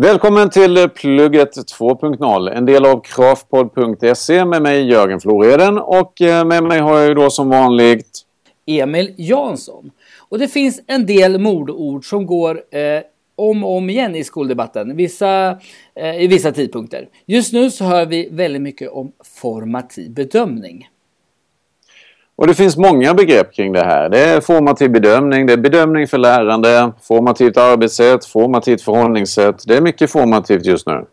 Välkommen till Plugget 2.0, en del av craftpodd.se med mig Jörgen Floreden och eh, med mig har jag ju då som vanligt Emil Jansson. Och det finns en del mordord som går eh, om och om igen i skoldebatten vissa, eh, i vissa tidpunkter. Just nu så hör vi väldigt mycket om formativ bedömning. Och det finns många begrepp kring det här. Det är formativ bedömning, det är bedömning för lärande, formativt arbetssätt, formativt förhållningssätt. Det är mycket formativt just nu.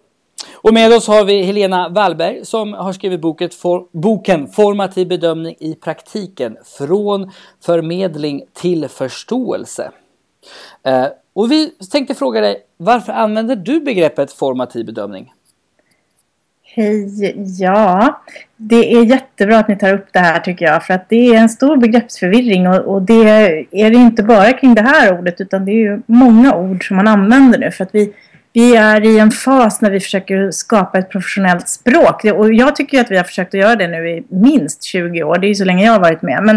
Och med oss har vi Helena Wallberg som har skrivit boken, for, boken Formativ bedömning i praktiken från förmedling till förståelse. Eh, och vi tänkte fråga dig, varför använder du begreppet formativ bedömning? Hej! Ja, det är jättebra att ni tar upp det här tycker jag. För att det är en stor begreppsförvirring och, och det är det inte bara kring det här ordet utan det är ju många ord som man använder nu. För att vi, vi är i en fas när vi försöker skapa ett professionellt språk. Och jag tycker att vi har försökt att göra det nu i minst 20 år. Det är ju så länge jag har varit med. Men,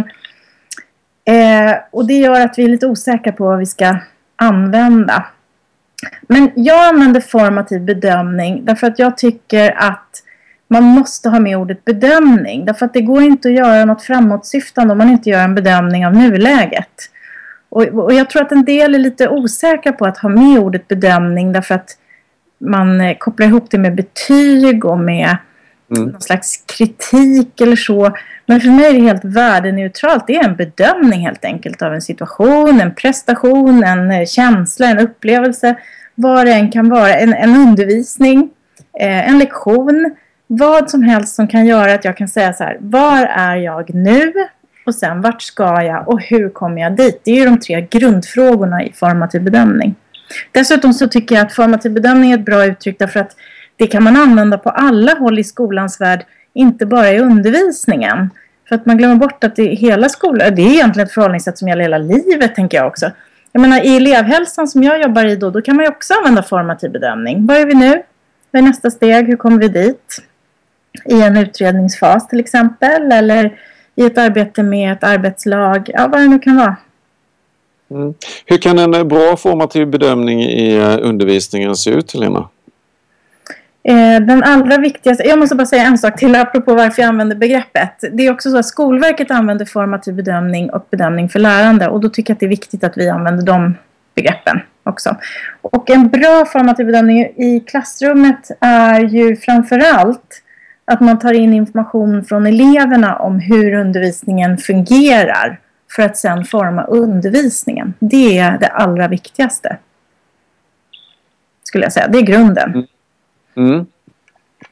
eh, och det gör att vi är lite osäkra på vad vi ska använda. Men jag använder formativ bedömning därför att jag tycker att man måste ha med ordet bedömning. Därför att det går inte att göra något framåtsyftande om man inte gör en bedömning av nuläget. Och, och jag tror att en del är lite osäkra på att ha med ordet bedömning därför att man eh, kopplar ihop det med betyg och med mm. någon slags kritik eller så. Men för mig är det helt värdeneutralt. Det är en bedömning helt enkelt av en situation, en prestation, en eh, känsla, en upplevelse. Vad det än kan vara. En, en undervisning, eh, en lektion. Vad som helst som kan göra att jag kan säga så här. Var är jag nu? Och sen vart ska jag och hur kommer jag dit? Det är ju de tre grundfrågorna i formativ bedömning. Dessutom så tycker jag att formativ bedömning är ett bra uttryck därför att det kan man använda på alla håll i skolans värld, inte bara i undervisningen. För att man glömmer bort att det är hela skolan, det är egentligen ett förhållningssätt som gäller hela livet tänker jag också. Jag menar i elevhälsan som jag jobbar i då, då kan man ju också använda formativ bedömning. Vad är vi nu? Vad är nästa steg? Hur kommer vi dit? I en utredningsfas till exempel eller i ett arbete med ett arbetslag, ja vad det nu kan vara. Mm. Hur kan en bra formativ bedömning i eh, undervisningen se ut Helena? Eh, den allra viktigaste, jag måste bara säga en sak till apropå varför jag använder begreppet. Det är också så att Skolverket använder formativ bedömning och bedömning för lärande och då tycker jag att det är viktigt att vi använder de begreppen också. Och en bra formativ bedömning i klassrummet är ju framförallt att man tar in information från eleverna om hur undervisningen fungerar för att sedan forma undervisningen. Det är det allra viktigaste. Skulle jag säga. Det är grunden. Mm. Mm.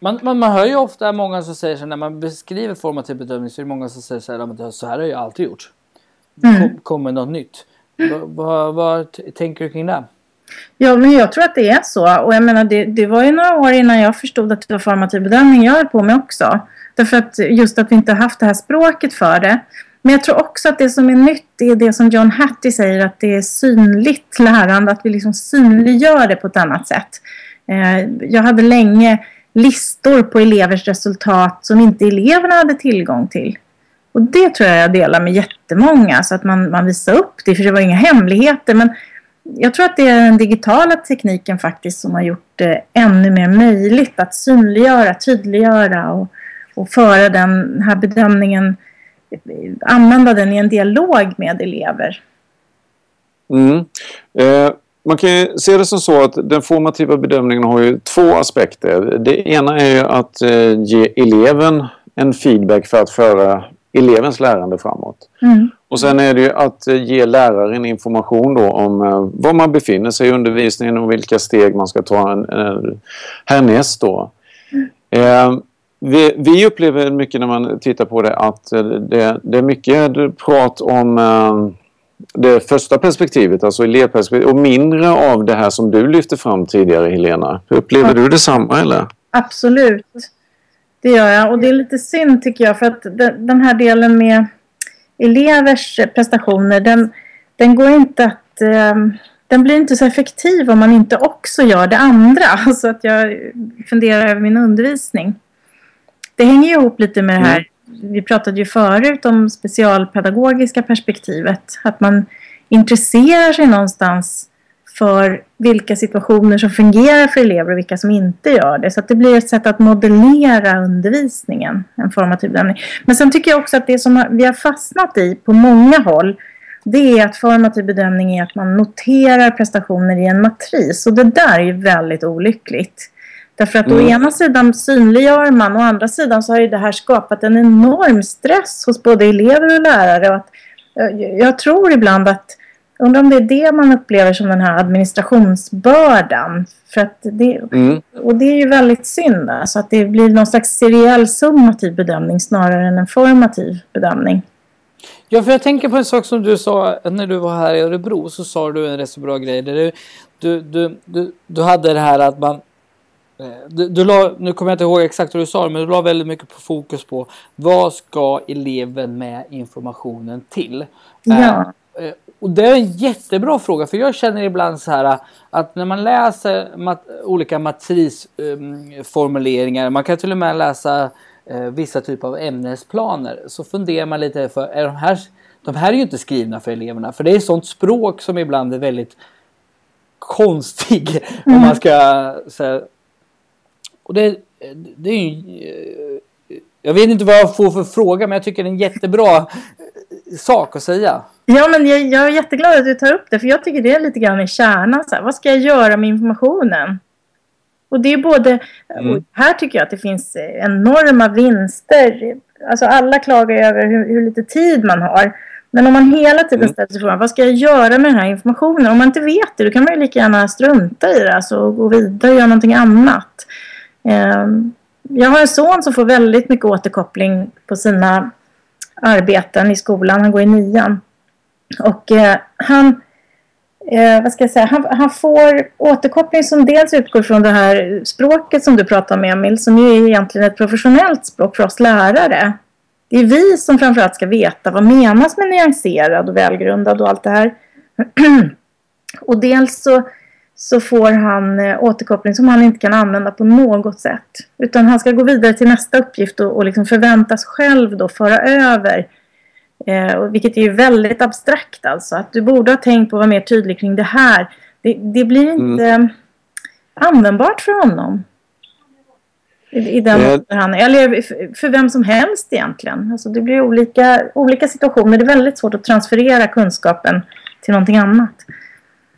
Man, man, man hör ju ofta många som säger så när man beskriver formativ bedömning så är det många som säger så här, så här har jag alltid gjort. Mm. Kom, kommer något nytt. Vad, tänker du kring det? Ja, men jag tror att det är så. Och jag menar, det, det var ju några år innan jag förstod att det var formativ bedömning jag höll på med också. Därför att just att vi inte haft det här språket för det. Men jag tror också att det som är nytt är det som John Hattie säger att det är synligt lärande. Att vi liksom synliggör det på ett annat sätt. Eh, jag hade länge listor på elevers resultat som inte eleverna hade tillgång till. Och det tror jag jag delar med jättemånga så att man, man visar upp det. För det var inga hemligheter. Men jag tror att det är den digitala tekniken faktiskt som har gjort det ännu mer möjligt att synliggöra, tydliggöra och, och föra den här bedömningen, använda den i en dialog med elever. Mm. Eh, man kan ju se det som så att den formativa bedömningen har ju två aspekter. Det ena är ju att eh, ge eleven en feedback för att föra elevens lärande framåt. Mm. Och sen är det ju att eh, ge läraren information då om eh, var man befinner sig i undervisningen och vilka steg man ska ta en, en, härnäst då. Mm. Eh, vi, vi, upplever mycket när man tittar på det att det, det är mycket prat om det första perspektivet, alltså elevperspektivet och mindre av det här som du lyfte fram tidigare Helena. Upplever du detsamma eller? Absolut. Det gör jag och det är lite synd tycker jag för att den här delen med elevers prestationer den, den går inte att um, den blir inte så effektiv om man inte också gör det andra. Så att jag funderar över min undervisning. Det hänger ihop lite med det här mm vi pratade ju förut om specialpedagogiska perspektivet. Att man intresserar sig någonstans för vilka situationer som fungerar för elever och vilka som inte gör det. Så att det blir ett sätt att modellera undervisningen, en formativ bedömning. Men sen tycker jag också att det som vi har fastnat i på många håll det är att formativ bedömning är att man noterar prestationer i en matris. Och det där är ju väldigt olyckligt. Därför att mm. å ena sidan synliggör man, å andra sidan så har ju det här skapat en enorm stress hos både elever och lärare. Och att, jag tror ibland att Undrar om det är det man upplever som den här administrationsbördan. För att det, mm. Och det är ju väldigt synd. Alltså att det blir någon slags seriell summativ bedömning snarare än en formativ bedömning. Ja, för jag tänker på en sak som du sa när du var här i Örebro så sa du en rätt så bra grej. du, du, du, du, du hade det här att man eh, du, du la, nu kommer jag inte ihåg exakt hur du sa det, men du la väldigt mycket på fokus på vad ska eleven med informationen till? Ja. Eh, och det är en jättebra fråga för jag känner ibland så här att när man läser mat olika matrisformuleringar, um, man kan till och med läsa uh, vissa typer av ämnesplaner, så funderar man lite för är de här, de här är ju inte skrivna för eleverna för det är sånt språk som ibland är väldigt konstig mm. om man ska säga. Och det, det är ju, eh, jag vet inte vad jag får för fråga men jag tycker det är en jättebra sak att säga. Ja, men jag, jag, är jätteglad att du tar upp det, för jag tycker det är lite grann i kärnan. Så här, vad ska jag göra med informationen? Och det är både... Mm. här tycker jag att det finns enorma vinster. Alltså alla klagar över hur, hur lite tid man har. Men om man hela tiden mm. ställer sig frågan, vad ska jag göra med den här informationen? Om man inte vet det, då kan man ju lika gärna strunta i det. Alltså gå vidare och göra någonting annat. Ehm, jag har en son som får väldigt mycket återkoppling på sina arbeten i skolan. Han går i nian. Och eh, han, eh, vad ska jag säga, han, han, får återkoppling som dels utgår från det här språket som du pratar om Emil, som ju är egentligen ett professionellt språk för oss lärare. Det är vi som framförallt ska veta vad menas med nyanserad och välgrundad och allt det här. och dels så, så får han eh, återkoppling som han inte kan använda på något sätt. Utan han ska gå vidare till nästa uppgift och, och liksom förväntas själv då föra över Eh, vilket är väldigt abstrakt alltså. Att du borde ha tänkt på att vara mer tydlig kring det här. Det, det blir inte mm. användbart för honom. I, i den eh. han, eller för vem som helst egentligen. Alltså det blir olika, olika situationer. Det är väldigt svårt att transferera kunskapen till någonting annat.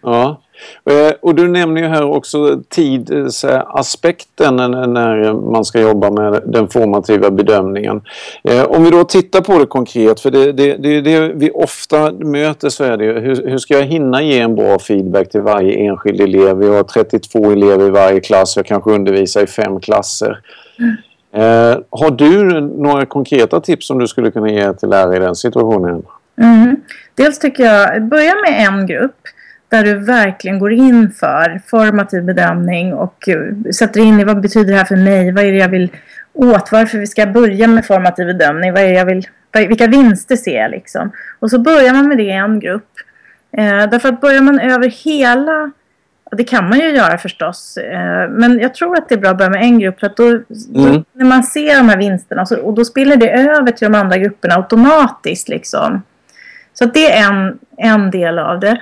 Ja. Eh, och du nämner ju här också tidsaspekten när man ska jobba med den formativa bedömningen. Eh, om vi då tittar på det konkret, för det, det, det, det vi ofta möter så är det ju hur, hur, ska jag hinna ge en bra feedback till varje enskild elev? Vi har 32 elever i varje klass, jag kanske undervisar i fem klasser. Mm. Eh, har du några konkreta tips som du skulle kunna ge till lärare i den situationen? Mm. Dels tycker jag, börja med en grupp där du verkligen går in för formativ bedömning och eh, sätter in i vad betyder det här för mig? Vad är det jag vill åt? Varför vi ska börja med formativ bedömning? Vad är jag vill, vilka vinster ser jag liksom? Och så börjar man med det i en grupp. Eh, därför att börjar man över hela det kan man ju göra förstås. Eh, men jag tror att det är bra att börja med en grupp. För att då, mm. då när man ser de här vinsterna så, och då spiller det över till de andra grupperna automatiskt. Liksom. Så det är en, en del av det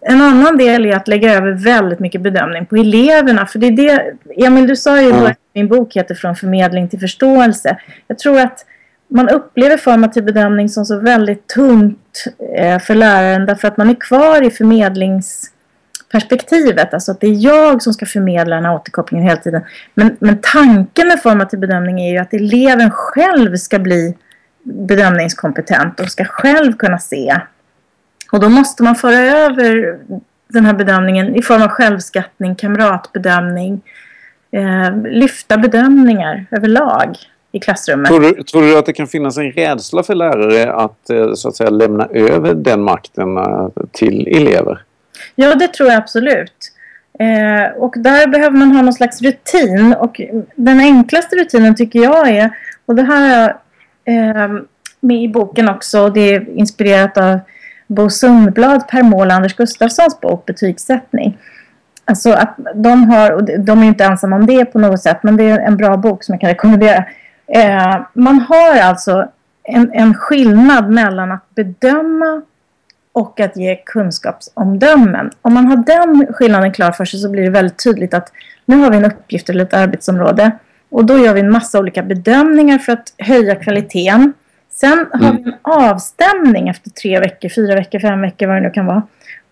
en annan del är att lägga över väldigt mycket bedömning på eleverna. För det är det, Emil du sa ju mm. att min bok heter Från förmedling till förståelse. Jag tror att man upplever formativ bedömning som så väldigt tungt eh, för läraren därför att man är kvar i förmedlingsperspektivet. Alltså att det är jag som ska förmedla den här återkopplingen hela tiden. Men, men tanken med formativ bedömning är ju att eleven själv ska bli bedömningskompetent och ska själv kunna se och då måste man föra över den här bedömningen i form av självskattning, kamratbedömning, eh, lyfta bedömningar överlag i klassrummet. Tror du, tror du att det kan finnas en rädsla för lärare att eh, så att säga lämna över den makten eh, till elever? Ja, det tror jag absolut. Eh, och där behöver man ha någon slags rutin och den enklaste rutinen tycker jag är, och det här är eh, med i boken också, det är inspirerat av Bo Sundblad, Per Mål och Anders Gustafssons bok Betygssättning. Alltså att de har, och de är inte ensamma om det på något sätt, men det är en bra bok som jag kan rekommendera. Eh, man har alltså en, en skillnad mellan att bedöma och att ge kunskapsomdömen. Om man har den skillnaden klar för sig så blir det väldigt tydligt att nu har vi en uppgift eller ett arbetsområde och då gör vi en massa olika bedömningar för att höja kvaliteten. Sen har vi en avstämning efter tre veckor, fyra veckor, fem veckor, vad det nu kan vara.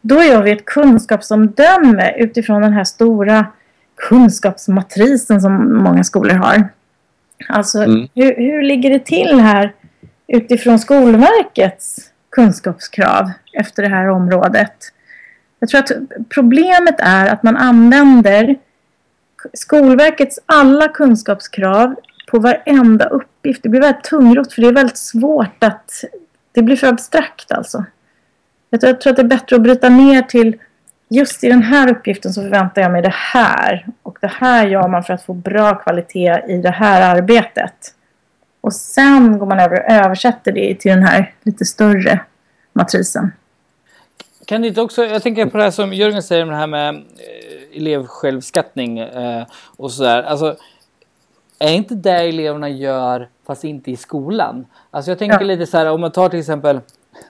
Då gör vi ett kunskapsomdöme utifrån den här stora kunskapsmatrisen som många skolor har. Alltså, mm. hur, hur ligger det till här utifrån Skolverkets kunskapskrav efter det här området? Jag tror att problemet är att man använder Skolverkets alla kunskapskrav på varenda uppgift. Det blir väldigt tungrot för det är väldigt svårt att... Det blir för abstrakt alltså. Jag tror, jag tror att det är bättre att bryta ner till just i den här uppgiften så förväntar jag mig det här. Och det här gör man för att få bra kvalitet i det här arbetet. Och sen går man över och översätter det till den här lite större matrisen. Kan du inte också, jag tänker på det här som Jörgen säger om det här med eh, elevsjälvskattning eh, och sådär. Alltså, är inte det eleverna gör fast inte i skolan? Alltså jag tänker ja. lite så här om man tar till exempel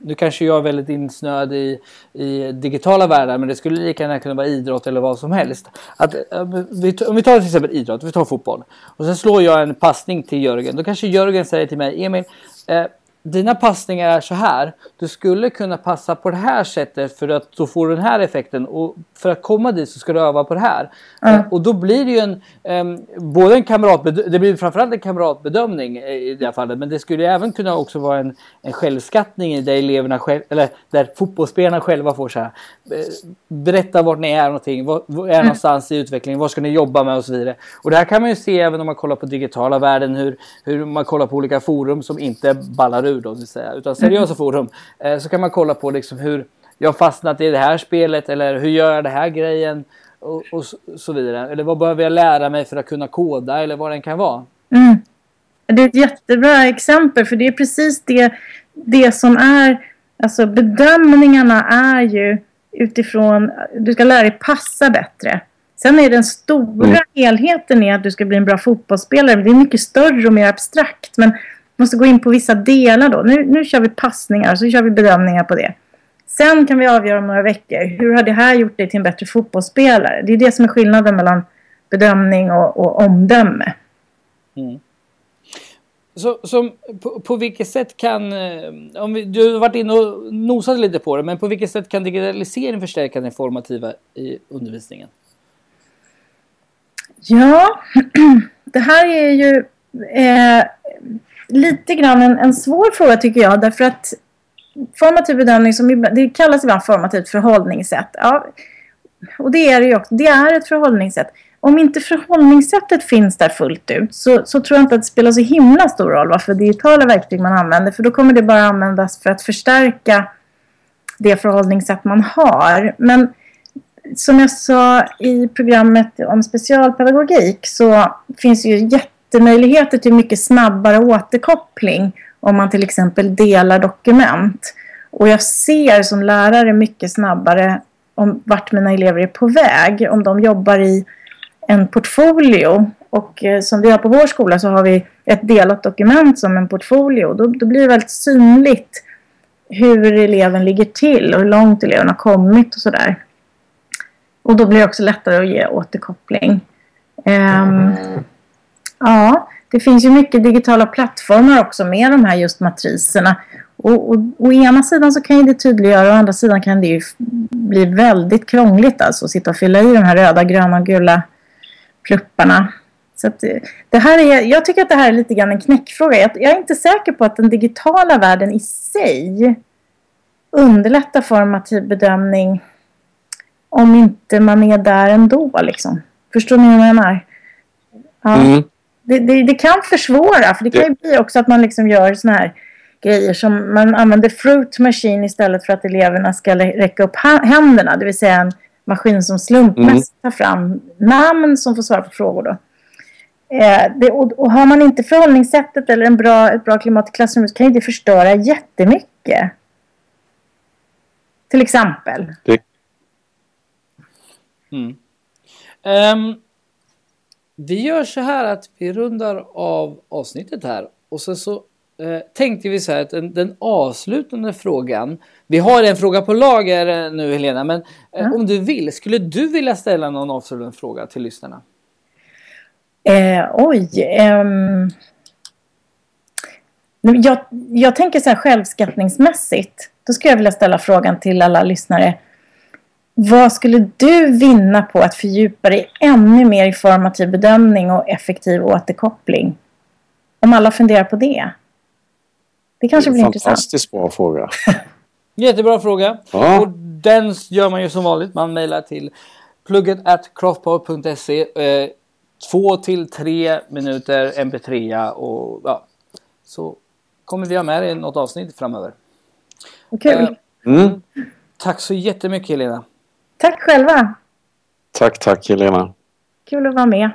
nu kanske jag är väldigt insnöad i, i digitala världar men det skulle lika gärna kunna vara idrott eller vad som helst. Att, eh, om vi tar till exempel idrott, vi tar fotboll. Och sen slår jag en passning till Jörgen. Då kanske Jörgen säger till mig, Emil, eh, dina passningar är så här. Du skulle kunna passa på det här sättet för att då får du den här effekten. Och för att komma dit så ska du öva på det här. Mm. Och då blir det ju en, um, både en kamratbedömning, det blir framförallt en kamratbedömning i det här fallet. Men det skulle även kunna också vara en, en självskattning där eleverna själv, eller där fotbollsspelarna själva får så här. Eh, berätta vart ni är någonting, var, var är mm. någonstans i utvecklingen, vad ska ni jobba med och så vidare. Och det här kan man ju se även om man kollar på digitala världen, hur, hur man kollar på olika forum som inte ballar ur då, vill säga, utan seriösa mm. forum. Eh, så kan man kolla på liksom hur jag har fastnat i det här spelet eller hur gör jag det här grejen och, och så, vidare. Eller vad behöver jag lära mig för att kunna koda eller vad den kan vara. Mm. Det är ett jättebra exempel för det är precis det, det som är, alltså bedömningarna är ju utifrån, du ska lära dig passa bättre. Sen är den stora mm. helheten är att du ska bli en bra fotbollsspelare. Det är mycket större och mer abstrakt. Men måste gå in på vissa delar då. Nu, nu kör vi passningar så kör vi bedömningar på det. Sen kan vi avgöra om några veckor. Hur har det här gjort dig till en bättre fotbollsspelare? Det är det som är skillnaden mellan bedömning och, och omdöme. Mm. Så, så på, på, vilket sätt kan, eh, om vi, du har varit inne och nosat lite på det, men på vilket sätt kan digitalisering förstärka den formativa i undervisningen? Ja, det här är ju eh, lite grann en, en svår fråga tycker jag. Därför att formativ bedömning, som det kallas ibland formativt förhållningssätt. Ja, och det är det ju också. Det är ett förhållningssätt. Om inte förhållningssättet finns där fullt ut så, så tror jag inte att det spelar så himla stor roll vad för digitala verktyg man använder. För då kommer det bara användas för att förstärka det förhållningssätt man har. Men som jag sa i programmet om specialpedagogik så finns det ju jätte jättemöjligheter till mycket snabbare återkoppling om man till exempel delar dokument. Och jag ser som lärare mycket snabbare om vart mina elever är på väg. Om de jobbar i en portfolio. Och eh, som vi har på vår skola så har vi ett delat dokument som en portfolio. Då, då blir det väldigt synligt hur eleven ligger till och hur långt eleven har kommit och sådär. Och då blir det också lättare att ge återkoppling. Um, Ja, det finns ju mycket digitala plattformar också med de här just matriserna. Och, och, å ena sidan så kan ju det tydliggöra, å andra sidan kan det ju bli väldigt krångligt alltså att sitta och fylla i de här röda, gröna och gula plupparna. Så att, eh, det här är, jag tycker att det här är lite grann en knäckfråga. Jag, jag är inte säker på att den digitala världen i sig underlättar formativ bedömning om inte man är där ändå. Liksom. Förstår ni vad jag menar? Ja. Mm det, det, det, kan försvåra. För det kan ju bli också att man liksom gör såna här grejer som man använder fruit machine istället för att eleverna ska räcka upp händerna. Det vill säga en maskin som slumpmässigt mm. tar fram namn som får svara på frågor. Då. Eh, det, och, och, har man inte förhållningssättet eller en bra, ett bra klimat i klassrummet kan ju det förstöra jättemycket. Till exempel. Det. Mm. Um, vi gör så här att vi rundar av avsnittet här och sen så eh, tänkte vi så här att den, den, avslutande frågan. Vi har en fråga på lager eh, nu Helena, men eh, om du vill, skulle du vilja ställa någon avslutande fråga till lyssnarna? Eh, oj. Ehm, jag, jag tänker så här självskattningsmässigt. Då skulle jag vilja ställa frågan till alla lyssnare. Vad skulle du vinna på att fördjupa dig ännu mer i formativ bedömning och effektiv återkoppling? Om alla funderar på det. Det kanske det blir intressant. Fantastiskt bra fråga. Jättebra fråga. Ja. Och den gör man ju som vanligt. Man mejlar till plugget at craftpower.se. Eh, två till tre minuter mp3 och ja, så kommer vi ha med det i något avsnitt framöver. Kul. Eh, mm. Tack så jättemycket Helena. Tack själva. Tack, tack Helena. Kul att vara med.